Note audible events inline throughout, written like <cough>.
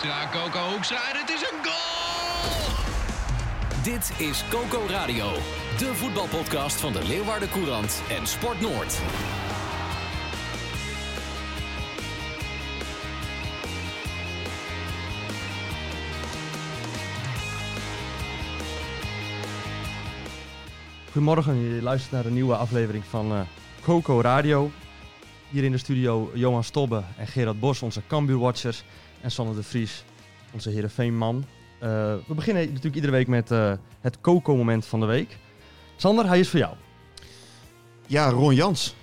Hoekstra, Coco Hoekstra en het is een goal! Dit is Coco Radio, de voetbalpodcast van de Leeuwarden Courant en Sport Noord. Goedemorgen, je luistert naar een nieuwe aflevering van uh, Coco Radio. Hier in de studio Johan Stobbe en Gerard Bos, onze Cambuur-watchers. En Sanne de Vries, onze Heerenveen-man. Uh, we beginnen natuurlijk iedere week met uh, het Coco-moment van de week. Sander, hij is voor jou. Ja, Ron Jans.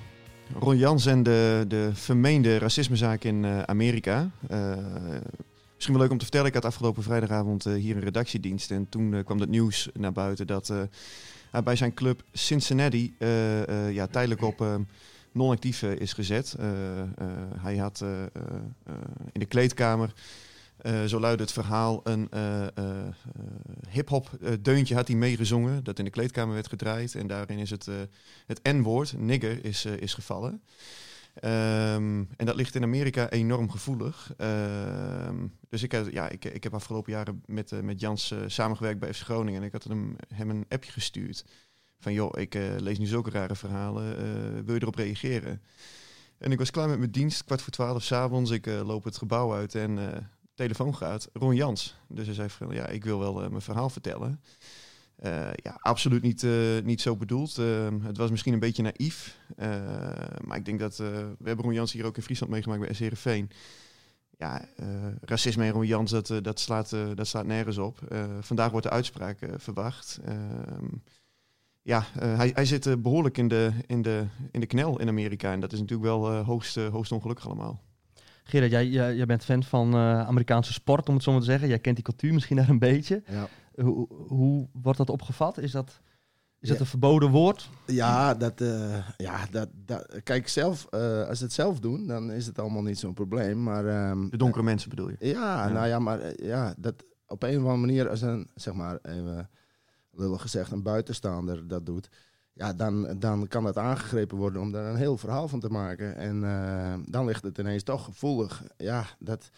Ron Jans en de, de vermeende racismezaak in uh, Amerika. misschien wel leuk om te vertellen, ik had afgelopen vrijdagavond hier een redactiedienst. En toen kwam het nieuws naar buiten dat hij bij zijn club Cincinnati ja, tijdelijk op non-actief is gezet. hij had in de kleedkamer... Zo luidde het verhaal. Een uh, hip-hop deuntje had hij meegezongen. Dat in de kleedkamer werd gedraaid. En daarin is het, het N-woord, nigger, is, is gevallen. Um, en dat ligt in Amerika enorm gevoelig. Um, dus ik, ja, ik, ik heb afgelopen jaren met, met Jans samengewerkt bij FC Groningen. En ik had hem, hem een appje gestuurd. Van joh, ik lees nu zulke rare verhalen. wil je erop reageren? En ik was klaar met mijn dienst, kwart voor twaalf s'avonds. Ik loop het gebouw uit en telefoon gaat, Ron Jans. Dus hij zei van, ja, ik wil wel mijn verhaal vertellen. Ja, absoluut niet, niet zo bedoeld. het was misschien een beetje naïef. maar ik denk dat, we hebben Ron Jans hier ook in Friesland meegemaakt bij SRV. Ja, racisme en Ron Jans, dat, dat, slaat, dat slaat nergens op. vandaag wordt de uitspraak verwacht. Ehm, ja, hij, hij zit behoorlijk in de, in, de, in de knel in Amerika. En dat is natuurlijk wel hoogst, hoogst ongelukkig allemaal. Gerard, jij, jij, jij, bent fan van uh, Amerikaanse sport, om het zo maar te zeggen. Jij kent die cultuur misschien daar een beetje. Ja. Hoe, hoe wordt dat opgevat? Is dat, is dat een verboden woord? Ja, dat, uh, ja dat, dat, kijk, zelf, uh, als ze het zelf doen, dan is het allemaal niet zo'n probleem. Maar, um, de donkere mensen bedoel je? Ja, ja, nou ja, maar ja, dat op een of andere manier, als een, zeg maar, even lullig gezegd, een buitenstaander dat doet ja, dan, dan kan dat aangegrepen worden om daar een heel verhaal van te maken. En uh, dan ligt het ineens toch gevoelig. Ja, dat,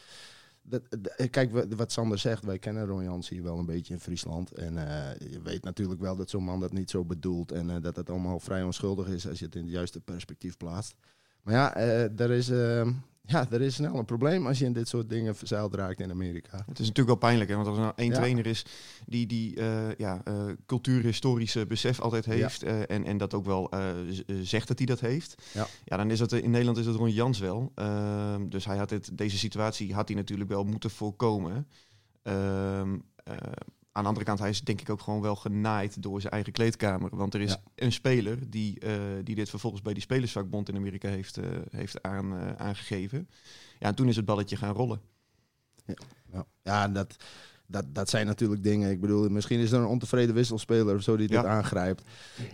dat, kijk, wat Sander zegt, wij kennen Ron Jans hier wel een beetje in Friesland. En uh, je weet natuurlijk wel dat zo'n man dat niet zo bedoelt. En uh, dat het allemaal vrij onschuldig is als je het in het juiste perspectief plaatst. Maar ja, er is ja, er is snel een probleem als je in dit soort dingen verzeild raakt in Amerika. Het is natuurlijk wel pijnlijk, hè? want als er nou één trainer is die die uh, ja, uh, cultuurhistorische besef altijd heeft uh, en, en dat ook wel zegt dat hij dat heeft, ja. ja, dan is het in Nederland is het Ron Jans wel. Ehm, dus hij had het, deze situatie had hij natuurlijk wel moeten voorkomen. Aan de andere kant, hij is denk ik ook gewoon wel genaaid door zijn eigen kleedkamer. Want er is een speler die, uh, die dit vervolgens bij die Spelersvakbond in Amerika heeft, uh, heeft aan, uh, aangegeven. Ja, en toen is het balletje gaan rollen. Ja, ja dat, dat, dat zijn natuurlijk dingen. Ik bedoel, misschien is er een ontevreden wisselspeler of zo die dit aangrijpt.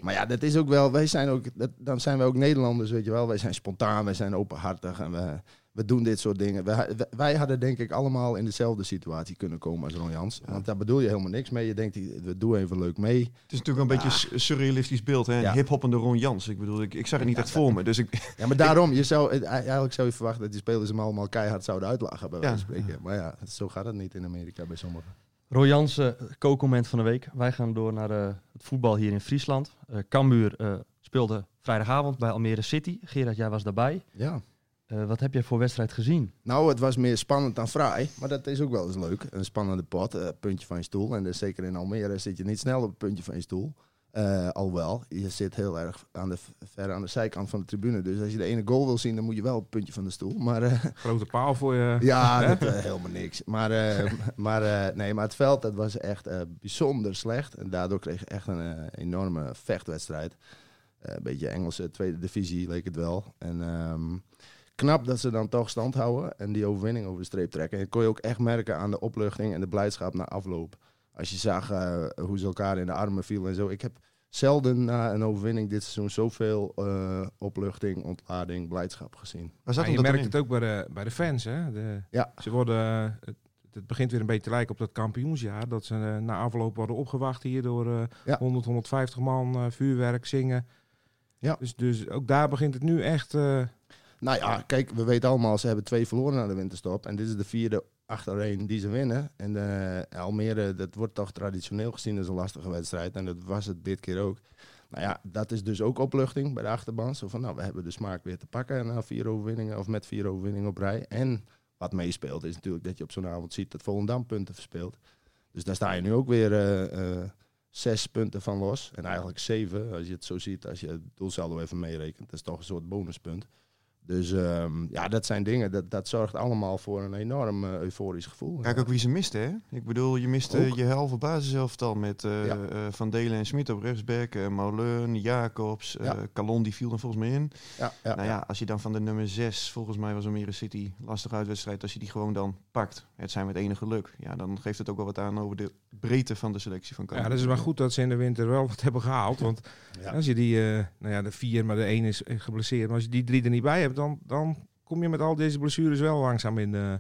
Maar ja, dat is ook wel. Wij zijn ook. Dat, dan zijn wij ook Nederlanders, weet je wel. Wij zijn spontaan, wij zijn openhartig en we we doen dit soort dingen. Wij, wij, hadden denk ik allemaal in dezelfde situatie kunnen komen als Ron Jans. Want daar bedoel je helemaal niks mee. Je denkt, we doen even leuk mee. Het is natuurlijk een beetje een surrealistisch beeld. Hè? Ja. Hip-hoppende Ron Jans. Ik bedoel, ik, ik zag het niet echt voor me. Dus ik, <laughs> ja, maar daarom, je zou, eigenlijk zou je verwachten dat die spelers hem allemaal keihard zouden uitlachen. Bij wijze van spreken. Maar ja, zo gaat het niet in Amerika bij sommigen. Ron Jans, uh, kookmoment van de week. Wij gaan door naar uh, het voetbal hier in Friesland. Uh, Cambuur speelde vrijdagavond bij Almere City. Gerard, jij was daarbij. Ja. Uh, wat heb jij voor wedstrijd gezien? Nou, het was meer spannend dan fraai. Maar dat is ook wel eens leuk. Een spannende pot, uh, puntje van je stoel. En dus zeker in Almere zit je niet snel op het puntje van je stoel. Uh, alhoewel, je zit heel erg aan de, ver aan de zijkant van de tribune. Dus als je de ene goal wil zien, dan moet je wel op het puntje van de stoel. Maar, <laughs> Grote paal voor je. Ja, dat, helemaal niks. Maar, <laughs> maar, nee, maar het veld dat was echt bijzonder slecht. En daardoor kreeg je echt een enorme vechtwedstrijd. een beetje Engelse tweede divisie leek het wel. En... Um, knap dat ze dan toch stand houden en die overwinning over de streep trekken. En dat kon je ook echt merken aan de opluchting en de blijdschap na afloop. Als je zag eh, hoe ze elkaar in de armen vielen en zo. Ik heb zelden na een overwinning dit seizoen zoveel eh, opluchting, ontlading, blijdschap gezien. Zat Ja, je merkt het ook bij de, bij de fans. Hè? De, Ja. Ze worden, eh, het, het begint weer een beetje te lijken op dat kampioensjaar. Dat ze na afloop worden opgewacht hier door eh, Ja. 100, 150 man, eh, vuurwerk, zingen. Ja. Dus, dus ook daar begint het nu echt... Nou ja, kijk, we weten allemaal, ze hebben twee verloren na de winterstop. En dit is de vierde achtereen die ze winnen. En eh, Almere, dat wordt toch traditioneel gezien als een lastige wedstrijd. En dat was het dit keer ook. Nou ja, dat is dus ook opluchting bij de achterban. Zo van, nou, we hebben de smaak weer te pakken na vier overwinningen. Of met vier overwinningen op rij. En wat meespeelt is natuurlijk dat je op zo'n avond ziet dat Volendam punten verspeelt. Dus daar sta je nu ook weer eh, eh, zes punten van los. En eigenlijk zeven, als je het zo ziet, als je het doelsaldo even meerekent. Dat is toch een soort bonuspunt. Dus ehm, ja, dat zijn dingen, dat, dat zorgt allemaal voor een enorm eh, euforisch gevoel. Kijk ook wie ze misten, hè? Ik bedoel, je miste Ook. je helft basiselftal met eh, Ja. eh, Van Delen en Smit op rechtsback, Moleun, Jacobs, eh Ja. Calon die viel er volgens mij in. ja, ja, nou ja, als je dan van de nummer 6, volgens mij was Almere City, lastig uitwedstrijd, als je die gewoon dan pakt, het zijn met enige geluk, ja, dan geeft het ook wel wat aan over de breedte van de selectie van ja, Cambuur. dat is maar goed dat ze in de winter wel wat hebben gehaald. Want Ja. als je die, eh, nou ja, de vier, maar de één is geblesseerd. Maar als je die drie er niet bij hebt, dan, dan kom je met al deze blessures wel langzaam in de,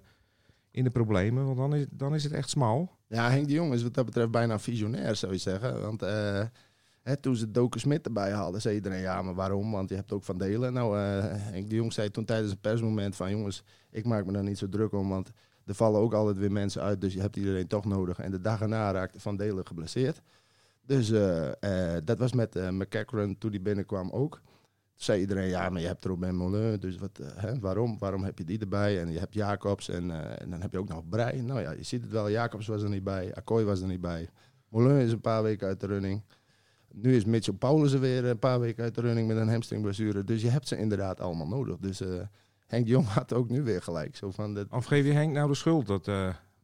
in de problemen. Want dan is, dan is het echt smal. Ja, Henk de Jong is wat dat betreft bijna visionair, zou je zeggen. Want eh, hè, toen ze Doken Smit erbij haalden, zei iedereen, ja, maar waarom? Want je hebt ook Van Delen. Nou, eh, Henk de Jong zei toen tijdens een persmoment van, jongens, ik maak me daar niet zo druk om, want er vallen ook altijd weer mensen uit, dus je hebt iedereen toch nodig. En de dag erna raakte Van Delen geblesseerd. Dus eh, dat was met McCackeren toen die binnenkwam ook. Zei iedereen, ja, maar je hebt Robin Mollin, dus wat, eh, hè, waarom? Waarom heb je die erbij? En je hebt Jacobs en, eh, en dan heb je ook nog Brei. Nou ja, je ziet het wel, Jacobs was er niet bij, Akkooi was er niet bij. Mollin is een paar weken uit de running. Nu is Mitchell Paulussen weer een paar weken uit de running met een hamstringblessure. Dus je hebt ze inderdaad allemaal nodig. Dus eh, Henk Jong had ook nu weer gelijk. Zo van dat, Of geef je Henk nou de schuld dat,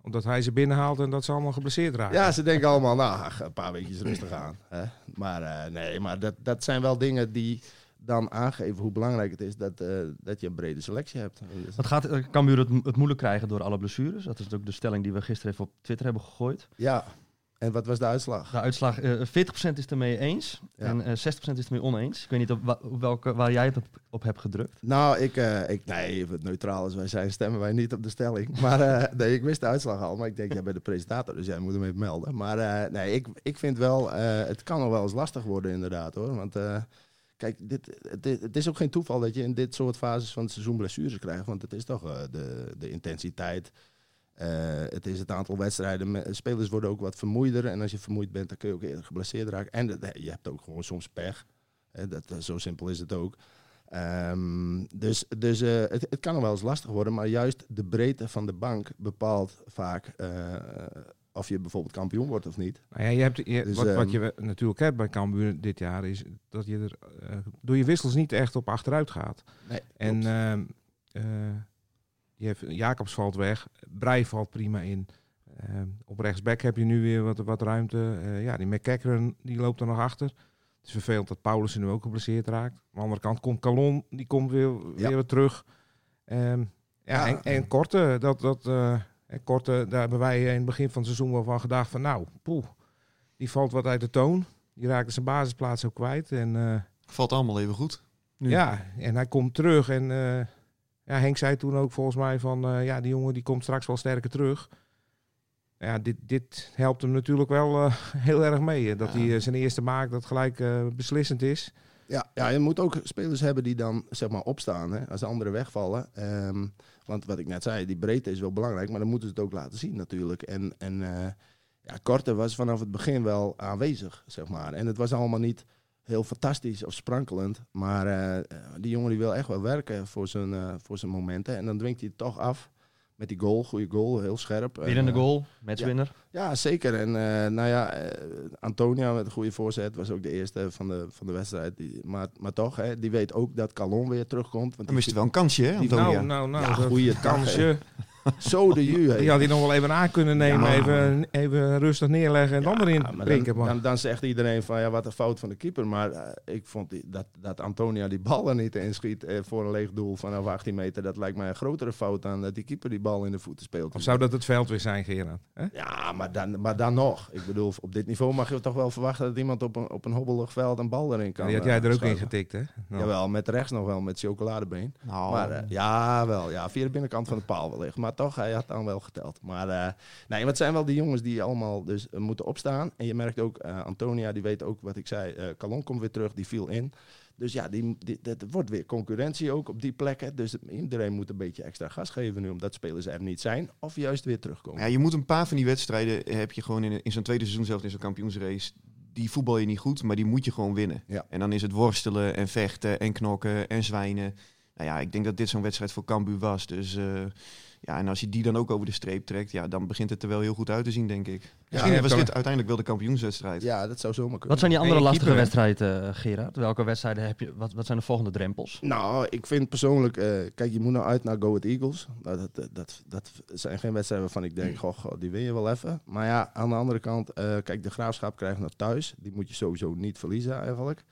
omdat hij ze binnenhaalt en dat ze allemaal geblesseerd raken? Ja, ze denken allemaal, nou, een paar weekjes rustig aan. Hè? Maar nee, maar dat, dat zijn wel dingen die dan aangeven hoe belangrijk het is dat, eh, dat je een brede selectie hebt. Wat gaat eh, Cambuur het, het moeilijk krijgen door alle blessures? Dat is ook de stelling die we gisteren even op Twitter hebben gegooid. Ja, en wat was de uitslag? De uitslag, eh 40% is het ermee eens Ja. en eh 60% is het ermee oneens. Ik weet niet op, wa- welke, waar jij het op, op hebt gedrukt. Nou, ik, eh, ik, nee, wat neutraal als wij zijn, stemmen wij niet op de stelling. <laughs> Maar eh, nee, ik wist de uitslag al, maar ik denk, jij bent de presentator, dus jij moet hem even melden. Maar eh, nee, ik, ik vind wel, eh, het kan nog wel eens lastig worden inderdaad hoor. Want eh, kijk, dit, het, is ook geen toeval dat je in dit soort fases van het seizoen blessures krijgt. Want het is toch eh, de, de intensiteit, eh, het is het aantal wedstrijden. Spelers worden ook wat vermoeider en als je vermoeid bent, dan kun je ook eerder geblesseerd raken. En dat- je hebt ook gewoon soms pech. Dat, eh, zo simpel is het ook. Ehm, dus dus eh, het, het kan wel eens lastig worden, maar juist de breedte van de bank bepaalt vaak eh, of je bijvoorbeeld kampioen wordt of niet. Nou ja, je hebt, je, Dus, wat, wat ehm, je natuurlijk hebt bij Cambuur dit jaar is dat je er eh, door je wissels niet echt op achteruit gaat. Nee, En ehm, eh, je hebt, Jacobs valt weg, Brei valt prima in. Ehm, op rechtsback heb je nu weer wat, wat ruimte. Eh, ja, die McCackeren die loopt er nog achter. Het is vervelend dat Paulussen nu ook geblesseerd raakt. Aan de andere kant komt Calon, die komt weer, Ja. weer wat terug. Ehm, ja, Ja. En, en Korte, dat, dat, eh, en Korte, daar hebben wij in het begin van het seizoen wel van gedacht van nou, poeh, die valt wat uit de toon. Die raakte zijn basisplaats ook kwijt. En eh, Valt allemaal even goed. Nu. ja, en hij komt terug. En eh, ja, Henk zei toen ook volgens mij van... eh, ja, die jongen die komt straks wel sterker terug. Ja, dit, dit helpt hem natuurlijk wel eh, <laughs> heel erg mee. hè. Dat Ja. hij eh, zijn eerste maakt, dat gelijk eh, beslissend is. Ja, ja, je moet ook spelers hebben die dan zeg maar opstaan hè, als anderen wegvallen. Ehm, want wat ik net zei, die breedte is wel belangrijk, maar dan moeten ze het ook laten zien natuurlijk. En, en eh, ja, Korte was vanaf het begin wel aanwezig, zeg maar. En het was allemaal niet heel fantastisch of sprankelend, maar eh, die jongen die wil echt wel werken voor zijn, eh, voor zijn momenten. En dan dwingt hij het toch af met die goal, goede goal, heel scherp. Winnende En, eh, goal, matchwinner. ja, zeker. En eh, nou ja, eh, Antonia met een goede voorzet was ook de eerste van de, van de wedstrijd. Die, maar, maar toch, hè, die weet ook dat Calon weer terugkomt. Want Dan die mist hij wel een kansje, hè, Antonia? Nou, nou, nou. Ja, dag, kansje. <laughs> Zo de ju. Die had hij nog wel even aan kunnen nemen, Ja. even, even rustig neerleggen en dan erin prikken. dan, dan, dan zegt iedereen van ja, wat een fout van de keeper. Maar eh, ik vond die, dat, dat Antonia die bal er niet inschiet eh, voor een leeg doel vanaf 18 meter. Dat lijkt mij een grotere fout dan dat die keeper die bal in de voeten speelt. Of zou dat het veld weer zijn, Gerard? Hè? Ja, maar dan, maar dan nog. Ik bedoel, op dit niveau mag je toch wel verwachten dat iemand op een, op een hobbelig veld een bal erin kan. Die had eh, jij er ook in getikt, hè? Nou. Jawel, met rechts nog wel, met chocoladebeen. Nou, Maar eh, ja, wel. Ja, via de binnenkant van de paal wellicht. Maar toch, hij had dan wel geteld. Maar eh, nee, het zijn wel die jongens die allemaal dus eh, moeten opstaan. En je merkt ook, eh, Antonia, die weet ook wat ik zei. Calon komt weer terug, die viel in. Dus ja, die, die, dat wordt weer concurrentie ook op die plekken. Dus iedereen moet een beetje extra gas geven nu, omdat spelers er niet zijn. Of juist weer terugkomen. Ja, je moet een paar van die wedstrijden heb je gewoon in, in zo'n tweede seizoen zelf in zo'n kampioensrace. Die voetbal je niet goed, maar die moet je gewoon winnen. Ja. En dan is het worstelen en vechten en knokken en zwijnen. Nou ja, ik denk dat dit zo'n wedstrijd voor Cambuur was. Dus eh, ja, en als je die dan ook over de streep trekt, ja, dan begint het er wel heel goed uit te zien, denk ik. Misschien je was dit uiteindelijk wel de kampioenswedstrijd. Ja, dat zou zomaar kunnen. Wat zijn die andere lastige wedstrijden, eh, Gerard? Welke wedstrijden heb je? Wat, wat zijn de volgende drempels? Nou, ik vind persoonlijk, eh, kijk, je moet nou uit naar Go Ahead Eagles. Nou, dat, dat, dat, dat zijn geen wedstrijden waarvan ik denk, goh, goh, die win je wel even. Maar ja, aan de andere kant, eh, kijk, de graafschap krijgt nog thuis. Die moet je sowieso niet verliezen eigenlijk.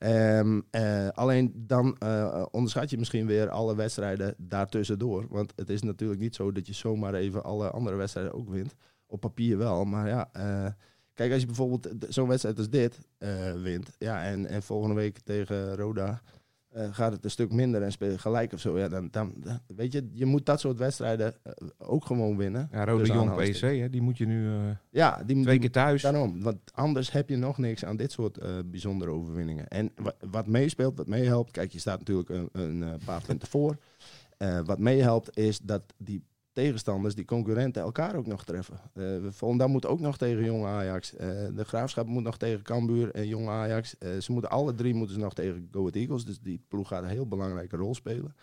Ehm, eh, alleen dan eh, onderschat je misschien weer alle wedstrijden daartussendoor. Want het is natuurlijk niet zo dat je zomaar even alle andere wedstrijden ook wint. Op papier wel, maar ja... eh, Kijk, als je bijvoorbeeld zo'n wedstrijd als dit wint, ja, en, en volgende week tegen Roda eh, gaat het een stuk minder en speel je gelijk of zo, ja, dan, dan dan- weet je, je moet dat soort wedstrijden eh, ook gewoon winnen. Ja, Rode Dus Jong aanhalingstekens. PSC, hè? die moet je nu eh, Ja, die, twee die- keer thuis. Daarom, want anders heb je nog niks aan dit soort bijzondere overwinningen. En wa- wat meespeelt, wat meehelpt, kijk, je staat natuurlijk een, een paar punten voor. Wat meehelpt is dat die tegenstanders, die concurrenten, elkaar ook nog treffen. Eh Volendam moet ook nog tegen Jong Ajax. Eh, de Graafschap moet nog tegen Cambuur en Jong Ajax. Eh, ze moeten alle drie moeten ze nog tegen Go Ahead Eagles. Dus die ploeg gaat een heel belangrijke rol spelen.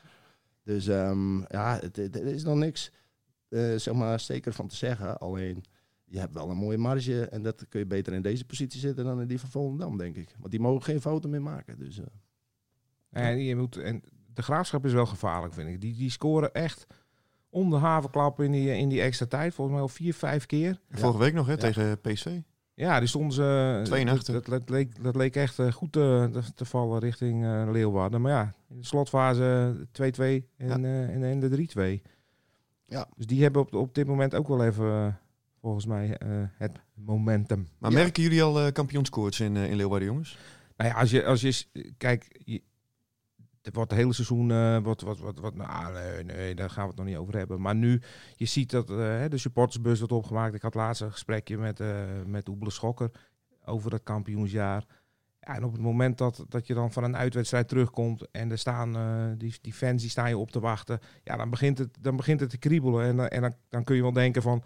Dus ehm, ja, er is nog niks zeg maar, zeker van te zeggen. Alleen, je hebt wel een mooie marge en dat kun je beter in deze positie zitten dan in die van Volendam, denk ik. Want die mogen geen fouten meer maken. Dus, En, je moet, en de graafschap is wel gevaarlijk, vind ik. Die, die scoren echt om de havenklap in die, in die extra tijd. Volgens mij al vier, vijf keer. Vorige week nog, hè, Ja. tegen PSV. Ja, die stonden ze... Twee en dat, dat, dat leek, dat leek echt eh, goed te, te, vallen richting eh, Leeuwarden. Maar ja, in de slotfase 2-2 en, eh, en, en de 3-2. Ja. Dus die hebben op, op dit moment ook wel even, eh, volgens mij, eh, het momentum. Maar Ja. merken jullie al uh, kampioenskoorts in, eh, in Leeuwarden, jongens? Nou ja, als je, als je kijk, je, het wordt het hele seizoen, wordt, wat, wat, wat, nou, nee, nee, daar gaan we het nog niet over hebben. Maar nu, je ziet dat eh, de supportersbus wordt opgemaakt. Ik had laatst een gesprekje met, eh met Oebele Schokker over het kampioensjaar. Ja, en op het moment dat, dat je dan van een uitwedstrijd terugkomt en er staan eh, die, die fans die staan je op te wachten, ja, dan begint het, dan begint het te kriebelen. En, en dan, dan kun je wel denken van,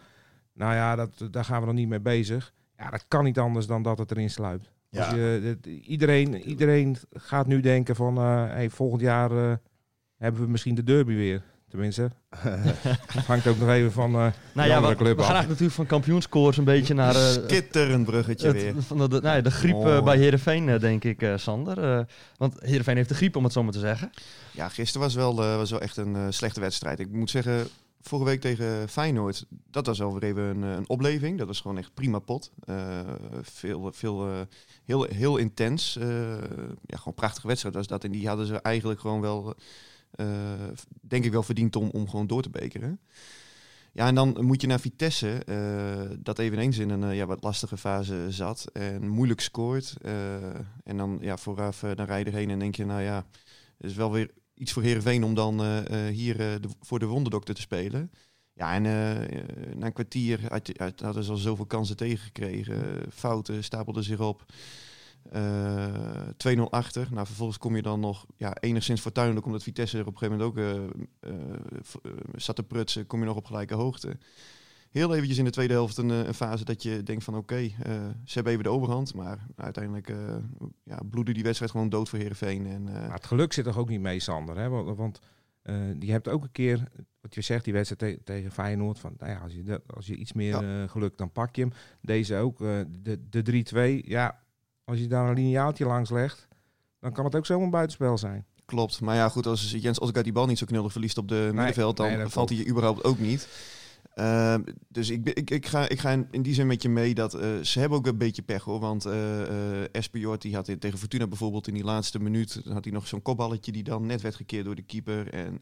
nou ja, dat, daar gaan we nog niet mee bezig. Ja, dat kan niet anders dan dat het erin sluipt. Als Ja. je, het- iedereen, iedereen gaat nu denken van, eh, hey, volgend jaar eh, hebben we misschien de derby weer. Tenminste, het <laughs> hangt ook nog even van eh Nou de ja, andere we, club we af. gaan natuurlijk van kampioenscores een beetje naar eh, Skitterend bruggetje het- weer. van de, de, nou ja, de griep Oh. eh, bij Heerenveen, eh, denk ik, eh, Sander. Eh, want Heerenveen heeft de griep, om het zo maar te zeggen. Ja, gisteren was wel, eh, was wel echt een eh, slechte wedstrijd. Ik moet zeggen, vorige week tegen Feyenoord, dat was wel weer even een, eh, een opleving. Dat was gewoon echt prima pot. Eh, veel, veel, eh, heel, heel intens. Eh, ja, gewoon prachtige wedstrijd was dat. En die hadden ze eigenlijk gewoon wel, denk ik wel verdiend om, om gewoon door te bekeren. Ja, en dan moet je naar Vitesse, dat eveneens in een ja, wat lastige fase zat en moeilijk scoort. En dan ja, vooraf eh, dan rij je erheen en denk je, nou ja, is wel weer iets voor Heerenveen om dan eh, eh, hier eh, voor de wonderdokter te spelen. Ja, en na een kwartier had, had, hadden ze al zoveel kansen tegengekregen. Fouten stapelden zich op. Eh 2-0 achter. Nou, vervolgens kom je dan nog ja, enigszins fortuinlijk, omdat Vitesse er op een gegeven moment ook zat te prutsen, kom je nog op gelijke hoogte. Heel eventjes in de tweede helft een, eh, een fase dat je denkt van oké, eh, ze hebben even de overhand. Maar uiteindelijk eh ja, bloedde die wedstrijd gewoon dood voor Heerenveen. En, Maar het geluk zit er ook niet mee, Sander. Hè? Want, want je hebt ook een keer, wat je zegt, die wedstrijd te- tegen Feyenoord. Van, nou ja, als, je als je iets meer geluk, dan pak je hem. Deze ook, de, de 3-2. Ja, als je daar een lineaaltje langs legt, dan kan het ook zomaar buitenspel zijn. klopt. Maar ja, goed, als Jens Osgaard die bal niet zo knullig verliest op de middenveld, dan nee, valt hij je überhaupt ook niet. Uh, dus ik, ik, ik, ga, ik ga in, die zin met je mee dat eh, ze hebben ook een beetje pech hoor. Want eh eh Espejord die had tegen Fortuna bijvoorbeeld in die laatste minuut had hij nog zo'n kopballetje die dan net werd gekeerd door de keeper. En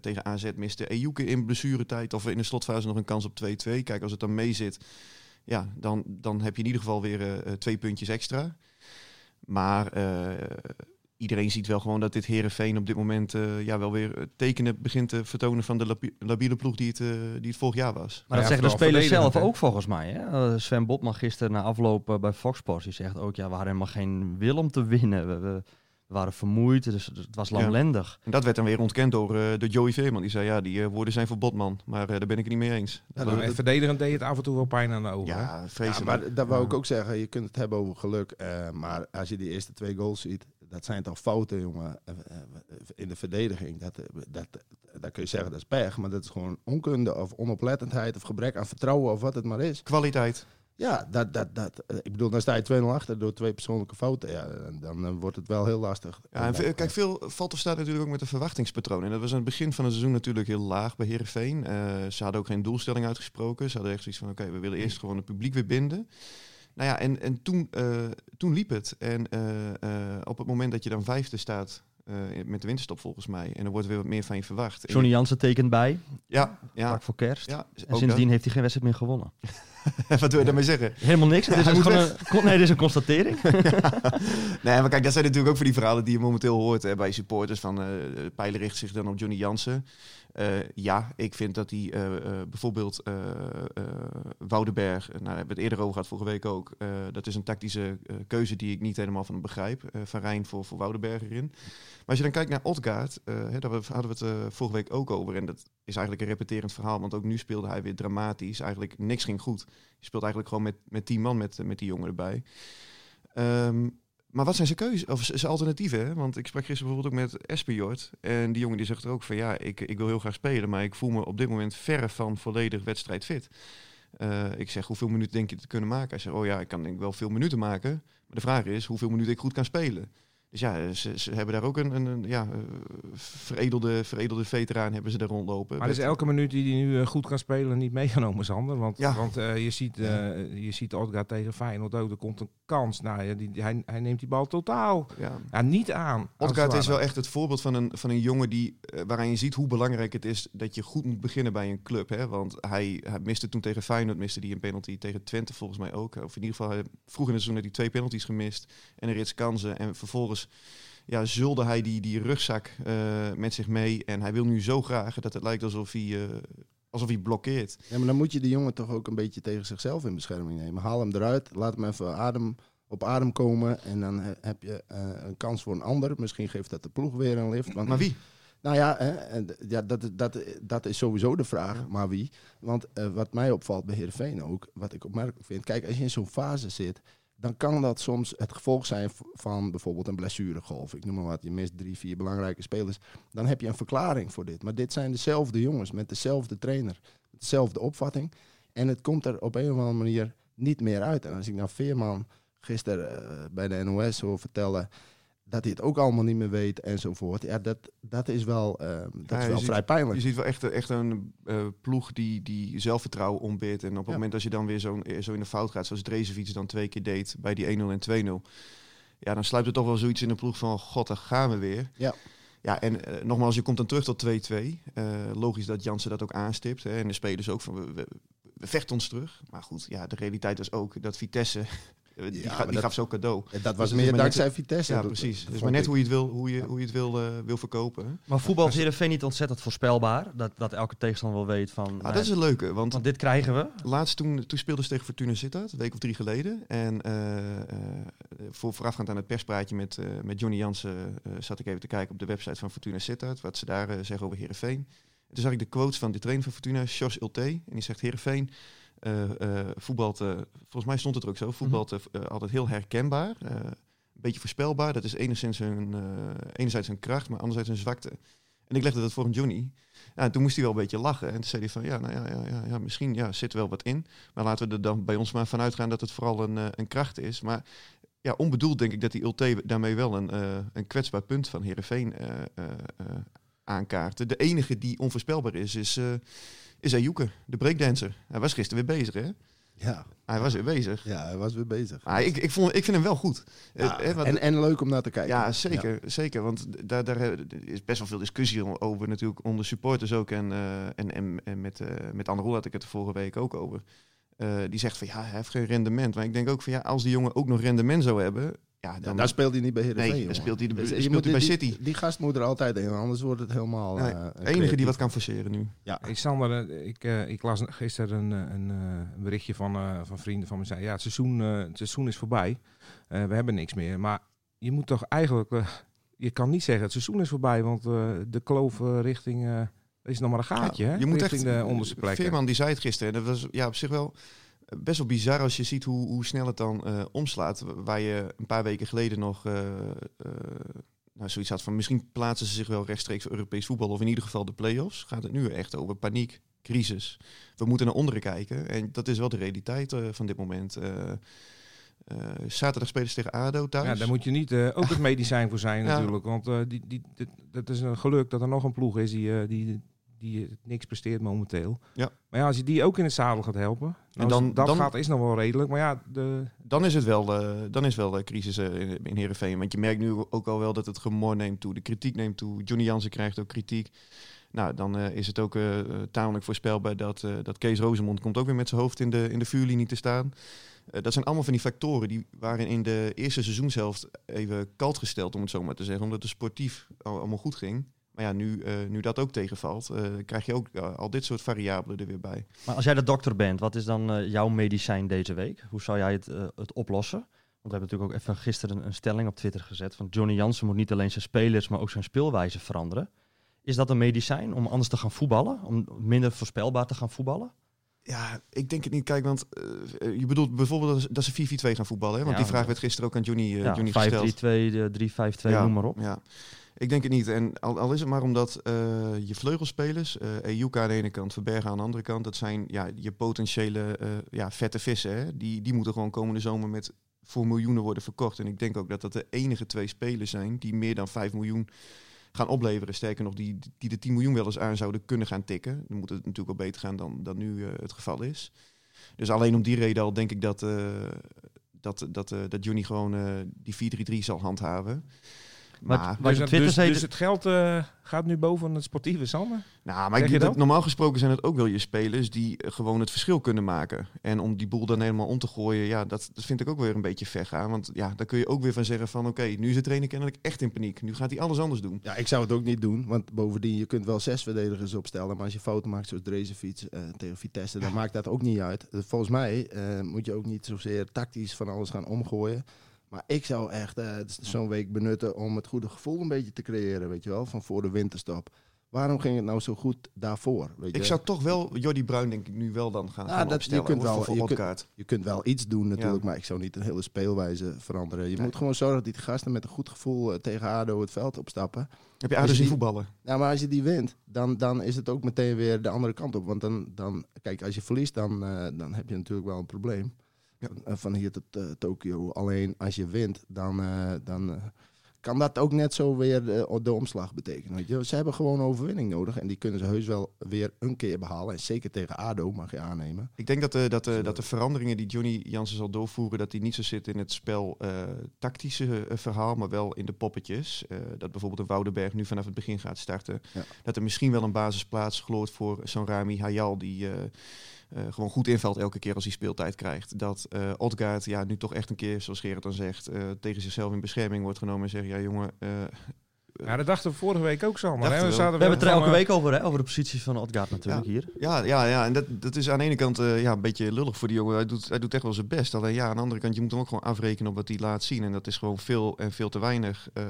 tegen AZ miste Ejuke in blessuretijd of in de slotfase nog een kans op 2-2. Kijk, als het dan mee zit, ja, dan, dan heb je in ieder geval weer twee puntjes extra. Maar iedereen ziet wel gewoon dat dit Herenveen op dit moment eh, ja, wel weer eh, tekenen begint te vertonen van de labi- labiele ploeg die het, eh, die het vorig jaar was. Maar Ja, dat zeggen de spelers zelf ook volgens mij. Hè? Sven Botman gisteren na afloop eh, bij Fox Sports, die zegt ook, ja, we hadden helemaal geen wil om te winnen. We, we, we waren vermoeid, dus het was Ja. lamlendig. En dat werd dan weer ontkend door, eh door Joey Veerman. Die zei, ja, die woorden zijn voor Botman. Maar eh, daar ben ik het niet mee eens. Ja, dat- verdedigend deed het af en toe wel pijn aan de ogen. ja, maar dat wou ik ook zeggen. Je kunt het hebben over geluk. eh, maar als je die eerste twee goals ziet, dat zijn toch fouten, jongen. eh, eh, In de verdediging. Dat, eh, dat, dat kun je zeggen, dat is pech. Maar dat is gewoon onkunde of onoplettendheid of gebrek aan vertrouwen of wat het maar is. Kwaliteit. Ja, dat, dat, dat, eh, ik bedoel, dan sta je 2-0 achter door twee persoonlijke fouten. Ja, dan, dan eh, wordt het wel heel lastig. Ja, en kijk, veel valt of staat natuurlijk ook met de verwachtingspatroon. En dat was aan het begin van het seizoen natuurlijk heel laag bij Herenveen. ze hadden ook geen doelstelling uitgesproken. Ze hadden echt zoiets van: oké, we willen eerst gewoon het publiek weer binden. Nou ja, en, en toen, eh, toen liep het. En eh, eh, op het moment dat je dan vijfde staat met de winterstop volgens mij, en er wordt weer wat meer van je verwacht. Johnny Jansen tekent bij, ja, ja, vlak voor kerst. ja. En sindsdien heeft hij geen wedstrijd meer gewonnen. <laughs> Wat wil je daarmee zeggen? Helemaal niks. Het is, <laughs> gewoon een, nee, dit is een constatering. <laughs> nee, maar kijk, dat zijn natuurlijk ook voor die verhalen die je momenteel hoort hè, bij supporters. Van, de pijlen richt zich dan op Johnny Jansen. Eh, ja, ik vind dat hij eh, eh, bijvoorbeeld Woudenberg, nou, daar hebben we het eerder over gehad vorige week ook. dat is een tactische keuze die ik niet helemaal van begrijp. van Rijn voor, voor Woudenberg erin. Maar als je dan kijkt naar Odgaard, eh, hè, daar hadden we het vorige week ook over. En dat is eigenlijk een repeterend verhaal, want ook nu speelde hij weer dramatisch. Eigenlijk niks ging goed. Je speelt eigenlijk gewoon met, met tien man met, met die jongen erbij. Ehm, maar wat zijn zijn keuzes of zijn alternatieven? Want ik sprak gisteren bijvoorbeeld ook met Espejord. En die jongen die zegt er ook van ja, ik, ik wil heel graag spelen, maar ik voel me op dit moment verre van volledig wedstrijdfit. Eh ik zeg, hoeveel minuten denk je te kunnen maken? Hij zegt, oh ja, ik kan denk wel veel minuten maken. Maar de vraag is hoeveel minuten ik goed kan spelen. Dus ja, ze, ze hebben daar ook een, een, een, ja, eh, veredelde, veredelde veteraan hebben ze daar rondlopen. Maar is Met- elke minuut die hij nu eh, goed kan spelen niet meegenomen, Sander? Want, Ja. want eh, je ziet, eh je ziet Odgaard tegen Feyenoord ook, er komt een kans. Nou, ja, die, hij, hij neemt die bal totaal ja. ja, niet aan. Odgaard het is wel echt het voorbeeld van een, van een jongen die, waaraan je ziet hoe belangrijk het is dat je goed moet beginnen bij een club. Hè? Want hij, hij miste toen tegen Feyenoord miste die een penalty, tegen Twente volgens mij ook. Of in ieder geval, hij- vroeg in het seizoen had hij twee penalties gemist en een rits kansen. En vervolgens ja, zulde hij die, die rugzak eh, met zich mee. En hij wil nu zo graag dat het lijkt alsof hij, eh, alsof hij blokkeert. Ja, maar dan moet je de jongen toch ook een beetje tegen zichzelf in bescherming nemen. Haal hem eruit, laat hem even adem, op adem komen. En dan he- heb je eh, een kans voor een ander. Misschien geeft dat de ploeg weer een lift. Want, Maar wie? Nou ja, hè, ja dat, dat, dat is sowieso de vraag. Maar wie? Want wat mij opvalt bij Heerenveen ook, wat ik opmerkelijk vind. Kijk, als je in zo'n fase zit, dan kan dat soms het gevolg zijn van bijvoorbeeld een blessuregolf. Ik noem maar wat, je mist drie, vier belangrijke spelers. Dan heb je een verklaring voor dit. Maar dit zijn dezelfde jongens met dezelfde trainer, dezelfde opvatting. En het komt er op een of andere manier niet meer uit. En als ik nou Veerman gisteren eh, bij de NOS hoor vertellen dat hij het ook allemaal niet meer weet enzovoort. Ja, dat, dat is wel, eh, dat Ja, is wel ziet- vrij pijnlijk. Je ziet wel echt, echt een eh, ploeg die, die zelfvertrouwen ontbeert. En op het Ja. moment dat je dan weer zo, zo in de fout gaat, zoals Drezefiets dan twee keer deed bij die 1-0 en 2-0. Ja, dan sluipt er toch wel zoiets in de ploeg van, god, daar gaan we weer. Ja. Ja, en eh, nogmaals, je komt dan terug tot 2-2. Eh, logisch dat Jansen dat ook aanstipt. Hè, en de spelers ook van, we, we, we vechten ons terug. Maar goed, ja, de realiteit was ook dat Vitesse, eh, die, Ja, ga- maar die dat- gaf zo cadeau. En dat was Dus is meer net- dankzij Vitesse. Ja, precies. dat Het is vond maar net ik. hoe je het wil, hoe je, hoe je het wil, eh, wil verkopen. hè. Maar voetbal is Heerenveen niet ontzettend voorspelbaar. Dat, dat elke tegenstander wel weet van... Ah, nou, dat is het leuke, want want dit krijgen we. Laatst toen, toen speelden ze tegen Fortuna Sittard, een week of drie geleden. En eh, eh, voor, voorafgaand aan het perspraatje met, eh, met Johnny Jansen eh, zat ik even te kijken op de website van Fortuna Sittard, wat ze daar eh, zeggen over Heerenveen. En toen zag ik de quotes van de trainer van Fortuna, Jos Ulte. En die zegt Heerenveen voetbalt, eh, volgens mij stond het er ook zo, voetbalt eh, eh, altijd heel herkenbaar. een beetje voorspelbaar. Dat is enigszins hun, enerzijds een kracht, maar anderzijds een zwakte. En ik legde dat voor een Johnny. Ja, en toen moest hij wel een beetje lachen. En toen zei hij van, ja, nou ja, ja, ja, ja misschien ja, zit er wel wat in. Maar laten we er dan bij ons maar vanuit gaan dat het vooral een, een kracht is. Maar ja, onbedoeld denk ik dat die Ulte daarmee wel een, een kwetsbaar punt van Heerenveen eh, eh, aankaarten. De enige die onvoorspelbaar is, is, is Ayouk, de breakdancer. Hij was gisteren weer bezig, hè? Ja, Hij was weer bezig. ja, hij was weer bezig. Maar ik, ik, vond, ik vind hem wel goed. Ja, Eh, eh, want- en, en leuk om naar te kijken. ja, zeker. zeker want daar, daar eh, is best wel veel discussie over natuurlijk onder supporters ook. En, en, en, en met, eh met Anne had ik het de vorige week ook over. Die zegt van ja, hij heeft geen rendement. Maar ik denk ook van ja, als die jongen ook nog rendement zou hebben... Ja, Ja, dan, daar speelt hij niet bij Heerenveen. Nee, daar speelt hij de- Dus speelt hij bij die- City. Die, die gast moet er altijd in, anders wordt het helemaal... Nee, eh, de enige die wat kan forceren nu. Ja, Hey Sander, eh, ik, eh, ik las gisteren een, eh, een, eh, een berichtje van, eh, van vrienden van me. Zei, ja, het seizoen, eh, het seizoen is voorbij. Eh, we hebben niks meer. Maar je moet toch eigenlijk... eh, je kan niet zeggen het seizoen is voorbij. Want eh, de kloof eh, richting... eh, is nog maar een gaatje, Ja, hè? je moet richting echt, de onderste plekken. Veerman die zei het gisteren. En dat was ja, op zich wel eh, best wel bizar als je ziet hoe, hoe snel het dan eh, omslaat. Waar je een paar weken geleden nog eh, eh, nou, zoiets had van misschien plaatsen ze zich wel rechtstreeks voor Europees voetbal. Of in ieder geval de play-offs. Gaat het nu echt over paniek, crisis. We moeten naar onderen kijken. En dat is wel de realiteit van dit moment. Zaterdag spelen ze tegen ADO thuis. Ja, daar moet je niet ook het <laughs> medicijn voor zijn Ja. natuurlijk. Want die, die, dat is een geluk dat er nog een ploeg is die, die, die niks presteert momenteel. Ja. Maar ja, als je die ook in het zadel gaat helpen, En dan- dat dan- gaat is nog wel redelijk. Maar ja, de, Dan is het wel, eh, dan is wel de crisis eh, in, in Heerenveen. Want je merkt nu ook al wel dat het gemor neemt toe. De kritiek neemt toe. Johnny Jansen krijgt ook kritiek. Nou, dan eh, is het ook eh, eh, tamelijk voorspelbaar dat, eh, dat Kees Rozemond komt ook weer met zijn hoofd in de, in de vuurlinie te staan. Eh, dat zijn allemaal van die factoren die waren in de eerste seizoenshelft even kalt gesteld, om het zo maar te zeggen. Omdat het sportief al, allemaal goed ging. Maar ja, nu, eh, nu dat ook tegenvalt, eh, krijg je ook eh, al dit soort variabelen er weer bij. Maar als jij de dokter bent, wat is dan jouw medicijn deze week? Hoe zou jij het, het oplossen? Want we hebben natuurlijk ook even gisteren een, stelling op Twitter gezet van Johnny Jansen moet niet alleen zijn spelers, maar ook zijn speelwijze veranderen. Is dat een medicijn om anders te gaan voetballen? Om minder voorspelbaar te gaan voetballen? Ja, ik denk het niet. Kijk, want je bedoelt bijvoorbeeld dat ze- dat ze 4-4-2 gaan voetballen. Hè? Want Ja, die vraag werd gisteren ook aan Johnny, ja, Johnny 5-3-2, gesteld. de 3-5-2, ja, noem maar op. Ja. Ik denk het niet. En al, al is het maar omdat eh, je vleugelspelers, Ejuka aan de ene kant, Verbergen aan de andere kant, dat zijn ja, je potentiële eh, ja, vette vissen. Hè? Die, die moeten gewoon komende zomer met voor miljoenen worden verkocht. En ik denk ook dat dat de enige twee spelers zijn die meer dan 5 miljoen gaan opleveren. Sterker nog, die, die de 10 miljoen wel eens aan zouden kunnen gaan tikken. Dan moet het natuurlijk wel beter gaan dan, dan nu het geval is. Dus alleen om die reden al denk ik dat, eh, dat, dat, dat Johnny gewoon die 4-3-3 zal handhaven. Maar- dus, Twitter dus, zei dus het geld eh, gaat nu boven het sportieve, Sander? nou, maar ik, je dat, normaal gesproken zijn het ook wel je spelers die eh, gewoon het verschil kunnen maken. En om die boel dan helemaal om te gooien, ja, dat, dat vind ik ook weer een beetje ver gaan. Want ja, daar kun je ook weer van zeggen van oké, nu is de trainer kennelijk echt in paniek. Nu gaat hij alles anders doen. Ja, ik zou het ook niet doen. Want bovendien, je kunt wel zes verdedigers opstellen. Maar als je fouten maakt zoals Drezenfiets eh tegen Vitesse, dan maakt dat ook niet uit. Volgens mij eh, moet je ook niet zozeer tactisch van alles gaan omgooien. Maar ik zou echt eh, zo'n week benutten om het goede gevoel een beetje te creëren, weet je wel, van voor de winterstop. Waarom ging het nou zo goed daarvoor? Weet je? Ik zou toch wel Jordi Bruin denk ik nu wel dan gaan, Ja, gaan dat- je opstellen. kunt hoor, wel- je kunt-. Je kunt wel iets doen natuurlijk, Ja. maar ik zou niet een hele speelwijze veranderen. Je Nee. moet gewoon zorgen dat die gasten met een goed gevoel eh, tegen ADO het veld opstappen. Heb je je zien voetballen? Ja, maar als je die wint, dan, dan is het ook meteen weer de andere kant op. Want dan, dan kijk, als je verliest, dan, eh, dan heb je natuurlijk wel een probleem. Ja. Van, eh, van hier tot eh, Tokio. Alleen als je wint, dan, eh, dan kan dat ook net zo weer de, omslag betekenen. Weet je? Ze hebben gewoon overwinning nodig. En die kunnen ze heus wel weer een keer behalen. En zeker tegen ADO mag je aannemen. Ik denk dat de, dat, de, dat de veranderingen die Johnny Jansen zal doorvoeren, dat die niet zo zitten in het spel tactische verhaal, maar wel in de poppetjes. Dat bijvoorbeeld een Woudenberg nu vanaf het begin gaat starten. Ja. Dat er misschien wel een basisplaats gloort voor zo'n Rami Hayal, die eh, gewoon goed invalt elke keer als hij speeltijd krijgt. Dat eh Odgaard ja, nu toch echt een keer, zoals Gerrit dan zegt, eh, tegen zichzelf in bescherming wordt genomen en zegt, ja jongen... Ja, dat dachten we vorige week ook, Sander. Dachten hè? we We, wel. zaten We hebben het er elke eh, week over, hè? over de positie van Odgaard natuurlijk hier. Ja, ja, ja. en dat, dat is aan de ene kant eh, ja, een beetje lullig voor die jongen. Hij doet, hij doet echt wel zijn best. Alleen ja, aan de andere kant, je moet hem ook gewoon afrekenen op wat hij laat zien. En dat is gewoon veel en veel te weinig. Ehm,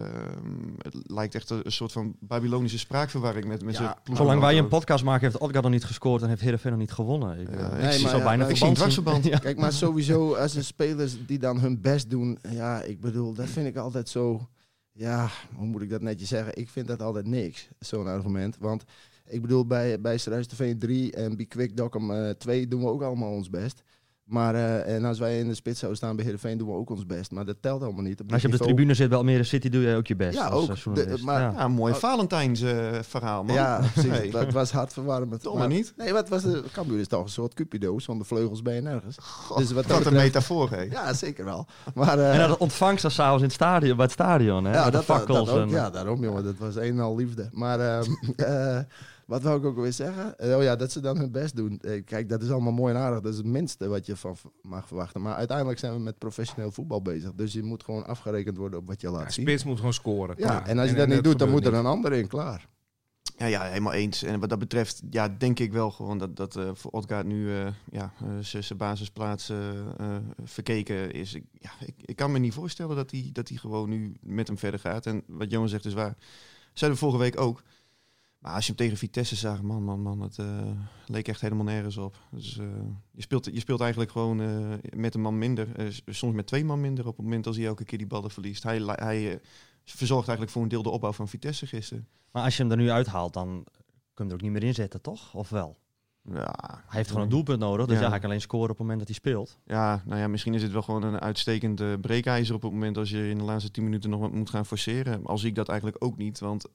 het lijkt echt een, een soort van Babylonische spraakverwarring met, met Ja, zijn ploeg. Zolang wij een podcast maken, heeft Odgaard nog niet gescoord en heeft Heerenveen nog niet gewonnen. Ik, Ja, eh, ik ik zie- maar- bijna ik zie een. <laughs> Ja. Kijk, maar sowieso als de spelers die dan hun best doen, ja, ik bedoel, dat vind ik altijd zo, ja, hoe moet ik dat netjes zeggen? Ik vind dat altijd niks, zo'n argument. Want ik bedoel, bij, bij Struis TV 3 en bij Quick Dockum eh 2 doen we ook allemaal ons best. Maar eh, en als wij in de spits zouden staan bij Heerenveen, doen we ook ons best. Maar dat telt allemaal niet. Als je op de tribune zit bij Almere City, doe je ook je best. Ja, als, ook. De- maar- Ja. Mooi Valentijns eh, verhaal, man. Ja, <laughs> precies. Hey. Het was hartverwarmend. Toch maar niet? Nee, wat was de Cambuur is toch een soort Cupido, zonder vleugels ben je nergens. dus wat dat Wat een metafoor, hè? Ja, zeker wel. Maar, eh, En dat ontvangst dan s'avonds in het stadion, bij het stadion. Hè? ja, de dat, dat, ook, en, ja, daarom jongen. Dat was een en al liefde. Maar ehm, <laughs> eh, wat wou ik ook alweer zeggen? Eh, oh ja, dat ze dan hun best doen. Eh, kijk, dat is allemaal mooi en aardig. Dat is het minste wat je van mag verwachten. Maar uiteindelijk zijn we met professioneel voetbal bezig. Dus je moet gewoon afgerekend worden op wat je laat Ja, zien. Spits moet gewoon scoren. Ja, klaar. en als je dat niet doet, dan moet er een ander in, klaar. Ja, ja, helemaal eens. En wat dat betreft, ja, denk ik wel gewoon dat, dat eh, voor Odgaard nu eh ja, zijn zijn basisplaats verkeken is. Ik, ja, ik, ik kan me niet voorstellen dat hij dat hij gewoon nu met hem verder gaat. En wat Johan zegt is waar. Zeiden we vorige week ook. Maar als je hem tegen Vitesse zag, man, man, man, het eh, leek echt helemaal nergens op. Dus eh, je, speelt, je speelt eigenlijk gewoon eh, met een man minder. soms met twee man minder op het moment als hij elke keer die ballen verliest. Hij, hij verzorgt eigenlijk voor een deel de opbouw van Vitesse gisteren. Maar als je hem er nu uithaalt, dan kun je er ook niet meer in zetten, toch? Of wel? Ja, Hij heeft gewoon een doelpunt nodig, dus Ja. ja. hij kan alleen scoren op het moment dat hij speelt. Ja, nou ja, misschien is het wel gewoon een uitstekend eh, breekijzer op het moment als je in de laatste 10 minuten nog wat moet gaan forceren. Al zie ik dat eigenlijk ook niet, want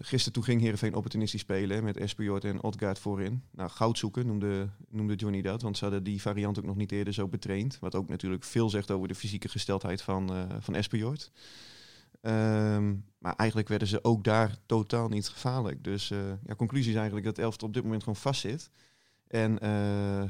gisteren toen ging Heerenveen opportunistisch spelen met Espejord en Odgaard voorin. Nou, goud zoeken noemde, noemde Johnny dat, want ze hadden die variant ook nog niet eerder zo betraind. Wat ook natuurlijk veel zegt over de fysieke gesteldheid van, eh van. Ehm, maar eigenlijk werden ze ook daar totaal niet gevaarlijk. Dus eh, ja, conclusie is eigenlijk dat Elftal op dit moment gewoon vast zit. En eh, eh,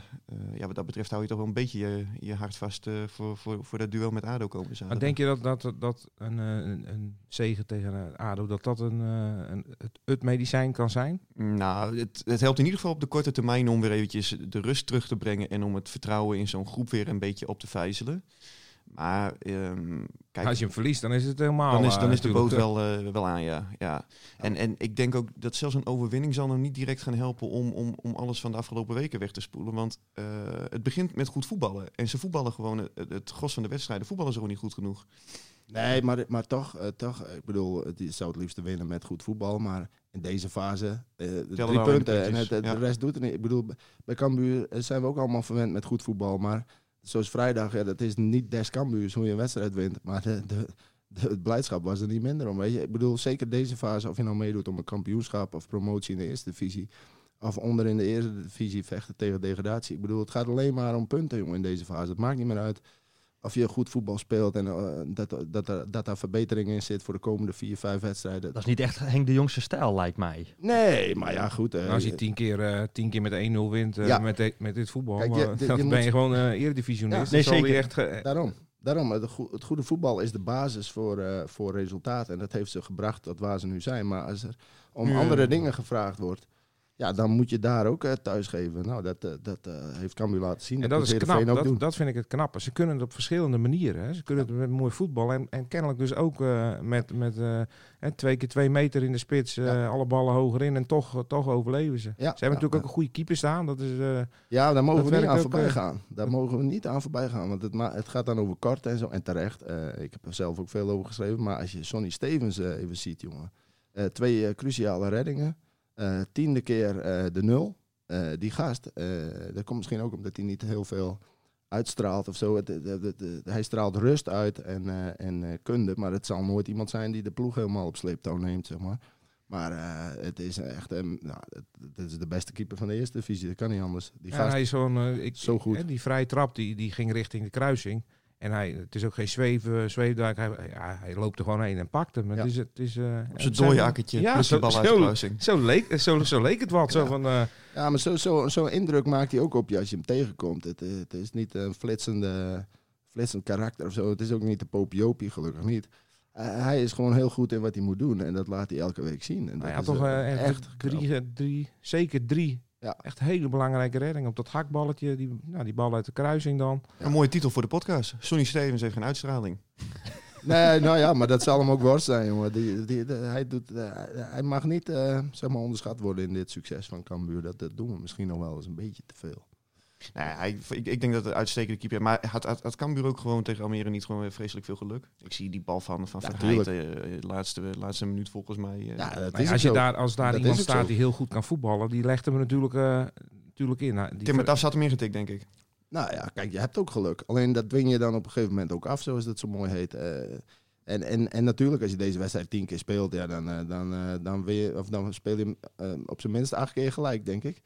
ja, wat dat betreft hou je toch wel een beetje je, je hart vast eh, voor, voor, voor dat duel met ADO komen Maar zaterdag. denk je dat, dat, dat een, een, een zegen tegen ADO, dat dat een, een, het, het medicijn kan zijn? Nou, het, het helpt in ieder geval op de korte termijn om weer eventjes de rust terug te brengen en om het vertrouwen in zo'n groep weer een beetje op te vijzelen. Maar ehm, kijk, Als je hem verliest, dan is het helemaal... dan is, eh, dan is de boot wel, eh, wel aan, ja. ja. En, en ik denk ook dat zelfs een overwinning zal nog niet direct gaan helpen om, om, om alles van de afgelopen weken weg te spoelen. Want eh, het begint met goed voetballen. En ze voetballen gewoon, het, het gros van de wedstrijden, voetballen ze gewoon niet goed genoeg. Nee, maar, maar toch, eh, toch, ik bedoel, het zou het liefst winnen met goed voetbal. Maar in deze fase, eh, de drie de punten en het, het- ja. de rest doet het niet. Ik bedoel, bij Cambuur eh, zijn we ook allemaal verwend met goed voetbal. Maar zoals vrijdag, ja, dat is niet des Cambuurs hoe je een wedstrijd wint. Maar de, de, de, het blijdschap was er niet minder om. Weet je? Ik bedoel, zeker deze fase, of je nou meedoet om een kampioenschap of promotie in de eerste divisie. Of onder in de eerste divisie vechten tegen degradatie. Ik bedoel, het gaat alleen maar om punten, jongen, in deze fase. Het maakt niet meer uit of je goed voetbal speelt en eh, dat, dat, er- dat daar verbetering in zit voor de komende vier, vijf wedstrijden. Dat is niet echt Henk de Jongste stijl, lijkt mij. Nee, maar ja, goed. eh, Nou, als je tien keer, eh, tien keer met 1-0 wint Ja. met, de- met dit voetbal, Kijk, <laughs> je- je- dan je ben moet- je gewoon eh eredivisionist. Ja. Nee, zeker. Echt ge- Daarom. Daarom, het, goe- het goede voetbal is de basis voor, eh, voor resultaat. En dat heeft ze gebracht tot waar ze nu zijn. Maar als er om Ja. andere dingen gevraagd wordt, ja, dan moet je daar ook eh, thuis geven. Nou, dat, eh, dat eh, heeft Cambuur laten zien. En dat is knap, ook dat, doen. dat vind ik het knappe. Ze kunnen het op verschillende manieren. Hè. Ze kunnen het met mooi voetbal en, en kennelijk dus ook met, met twee keer twee meter in de spits, Ja. alle ballen hoger in en toch, toch overleven ze. Ja, Ze hebben natuurlijk ook een goede keeper staan. Dat is, Ja, daar mogen we niet aan voorbij gaan. Daar mogen we niet aan voorbij gaan. Want het, het gaat dan over kort en zo. En terecht. ik heb er zelf ook veel over geschreven. Maar als je Sonny Stevens even ziet, jongen. Twee cruciale reddingen. Eh, tiende keer eh, de nul. Eh, die gast, dat komt misschien ook omdat hij niet heel veel uitstraalt of zo. Het, het- het- het- hij straalt rust uit en, en kunde. Maar het zal nooit iemand zijn die de ploeg helemaal op sleeptouw neemt, zeg maar. Maar het is echt, een nou, het, is de beste keeper van de eerste divisie. Dat kan niet anders. Die ja, gast, hij is zo'n, ik, zo goed. Hè, die vrije trap die, die ging richting de kruising. En hij, het is ook geen zweven, zweefduik. Hij, ja, hij loopt er gewoon heen en pakt hem. Het Ja. is, het is, eh, Op zijn dooiakkertje, Ja, plus zo, zo, leek, zo, zo leek het wat. Zo van, eh, Ja, maar zo'n zo, zo indruk maakt hij ook op je als je hem tegenkomt. Het, eh, het is niet een flitsende, flitsend karakter of zo. Het is ook niet de popiopie, gelukkig niet. Hij is gewoon heel goed in wat hij moet doen. En dat laat hij elke week zien. En dat ja, is, toch echt, drie, drie, zeker drie. Ja. Echt hele belangrijke reddingen op dat hakballetje. Die, nou, die bal uit de kruising dan. Een mooie titel voor de podcast. Sonny Stevens heeft geen uitstraling. <laughs> Nee, nou ja, maar dat zal hem ook worst zijn, jongen. Die, die, hij, doet, eh, hij mag niet eh, zeg maar onderschat worden in dit succes van Cambuur. Dat, dat doen we misschien nog wel eens een beetje te veel. Nou, ja, hij, ik, ik denk dat het een uitstekende keeper is. Maar had, had, had Cambuur ook gewoon tegen Almere niet gewoon weer vreselijk veel geluk? Ik zie die bal van, van Ja, Verheid, eh, laatste, laatste minuut volgens mij. eh, Ja, dat Nou is ja, ook als, je zo. daar, als daar Dat iemand staat zo. die heel goed kan voetballen, die legt hem natuurlijk eh, natuurlijk in. Nou, die Tim het af zat hem ingetikt, denk ik. Nou ja, kijk, je hebt ook geluk. Alleen dat dwing je dan op een gegeven moment ook af, zoals dat zo mooi heet. Eh, en, en, en natuurlijk, als je deze wedstrijd tien keer speelt, ja, dan, eh, dan, eh, dan, wil je, of dan speel je hem eh, op zijn minst acht keer gelijk, denk ik.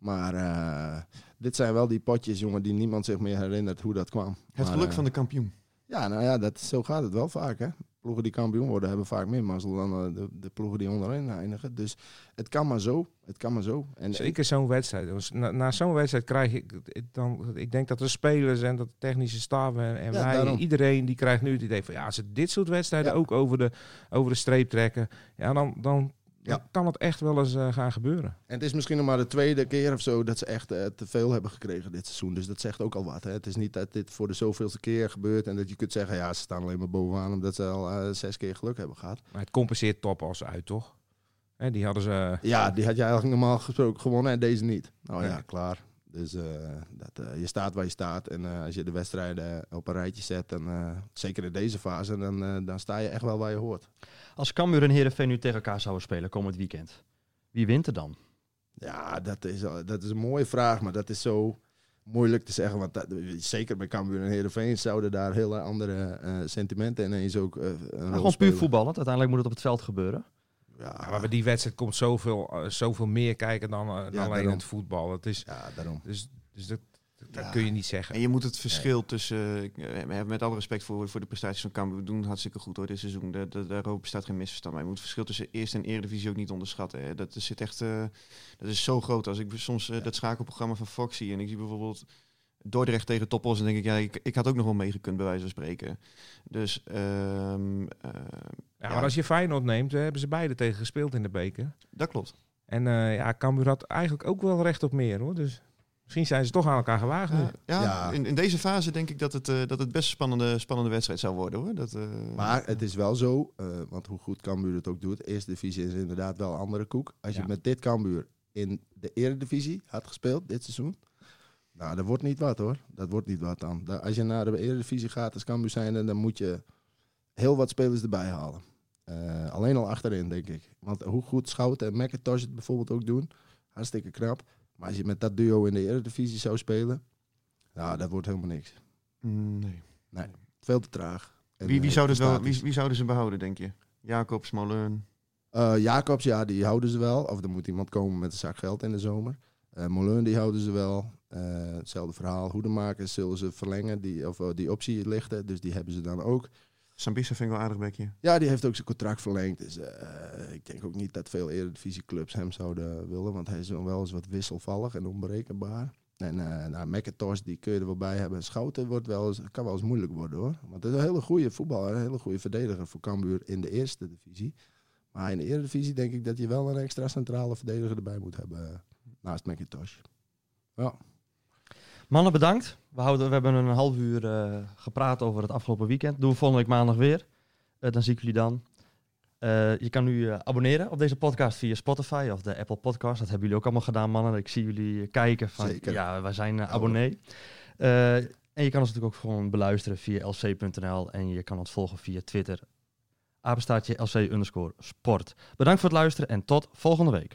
Maar eh, dit zijn wel die potjes, jongen, die niemand zich meer herinnert hoe dat kwam. Het Maar, geluk eh, van de kampioen. Ja, nou ja, dat, zo gaat het wel vaak, hè. Ploegen die kampioen worden hebben vaak meer mazzel dan eh, de, de ploegen die onderin eindigen. Dus het kan maar zo. Het kan maar zo. En, Zeker zo'n wedstrijd. Dus na na zo'n wedstrijd krijg ik ik dan. Ik denk dat de spelers en dat de technische staf en, en Ja, wij, daarom. iedereen die krijgt nu het idee van ja, als ze dit soort wedstrijden Ja. ook over de, over de streep trekken, ja, dan, dan, Ja. dan kan het echt wel eens eh, gaan gebeuren. En het is misschien nog maar de tweede keer of zo dat ze echt eh, te veel hebben gekregen dit seizoen. Dus dat zegt ook al wat. Hè. Het is niet dat dit voor de zoveelste keer gebeurt en dat je kunt zeggen, ja, ze staan alleen maar bovenaan omdat ze al eh, zes keer geluk hebben gehad. Maar het compenseert top als uit, toch? Hè, die hadden ze. Ja, die had je eigenlijk normaal gesproken gewonnen en deze niet. Nou ja, klaar. Dus eh, dat, eh, je staat waar je staat. En eh, als je de wedstrijden op een rijtje zet, dan, zeker in deze fase, dan, dan sta je echt wel waar je hoort. Als Cambuur en Heerenveen nu tegen elkaar zouden spelen komend weekend, wie wint er dan? Ja, dat is, dat is een mooie vraag, maar dat is zo moeilijk te zeggen. Want dat, zeker bij Cambuur en Heerenveen zouden daar hele andere sentimenten ineens ook eh, een gewoon puur voetballend. Uiteindelijk moet het op het veld gebeuren. Ja, Maar bij die wedstrijd komt zoveel, eh, zoveel meer kijken dan, eh, alleen daarom. het voetbal. Het is, ja, daarom. dus dus dat, dat Ja. kun je niet zeggen. En je moet het verschil tussen, eh, met alle respect voor, voor de prestaties van Cambuur, we doen het hartstikke goed hoor dit seizoen. Daar, daar, bestaat geen misverstand. Maar je moet het verschil tussen eerste en eredivisie ook niet onderschatten. Hè. Dat, zit echt, eh, dat is zo groot. Als ik soms dat schakelprogramma van Fox zie en ik zie bijvoorbeeld Dordrecht tegen Toppos, dan denk ik, ja, ik, ik had ook nog wel meegekund bij wijze van spreken. Dus, ehm, eh, Ja, ja. maar als je Feyenoord neemt, eh, hebben ze beide tegen gespeeld in de beker. dat klopt. En eh ja, Cambuur had eigenlijk ook wel recht op meer hoor. Dus misschien zijn ze toch aan elkaar gewaagd nu. Ja, ja, Ja. In, in deze fase denk ik dat het, eh, dat het best een spannende, spannende wedstrijd zou worden hoor. Dat, eh, Maar het is wel zo, eh, want hoe goed Cambuur het ook doet, eerste divisie is inderdaad wel een andere koek. Als je met dit Cambuur in de eredivisie had gespeeld dit seizoen, nou, dat wordt niet wat hoor. Dat wordt niet wat dan. Da- Als je naar de eredivisie gaat als Cambuur zijn, dan moet je heel wat spelers erbij halen. Eh, alleen al achterin, denk ik. Want hoe goed Schouten en McIntosh het bijvoorbeeld ook doen, hartstikke knap. Maar als je met dat duo in de eredivisie zou spelen, nou, dat wordt helemaal niks. mm, nee. Veel te traag. En, Wie, wie, eh, zouden het wel, wie, zouden ze behouden, denk je? Jacobs, Moleun. Eh, Jacobs, ja, die houden ze wel. Of er moet iemand komen met een zak geld in de zomer. Moleun, die houden ze wel. Eh, hetzelfde verhaal. Hoedemakers zullen ze verlengen, die, of eh, die optie lichten. Dus die hebben ze dan ook. Sambisa vind ik wel aardig bekje. Ja, die heeft ook zijn contract verlengd. Dus eh, ik denk ook niet dat veel eredivisieclubs hem zouden willen. Want hij is wel eens wat wisselvallig en onberekenbaar. En nou, McIntosh, die kun je er wel bij hebben. Schouten wordt wel eens, kan wel eens moeilijk worden hoor. Want het is een hele goede voetballer, een hele goede verdediger voor Cambuur in de eerste divisie. Maar in de eredivisie denk ik dat je wel een extra centrale verdediger erbij moet hebben. Naast McIntosh. Ja. Mannen, bedankt. We, houden, we hebben een half uur eh, gepraat over het afgelopen weekend. Doen we volgende week maandag weer. Eh, dan zie ik jullie dan. Eh, je kan nu abonneren op deze podcast via Spotify of de Apple Podcast. Dat hebben jullie ook allemaal gedaan, mannen. Ik zie jullie kijken van, Zeker. ja, wij zijn abonnee. En je kan ons natuurlijk ook gewoon beluisteren via lc.nl. En je kan ons volgen via Twitter. Apenstaartje lc underscore sport. Bedankt voor het luisteren en tot volgende week.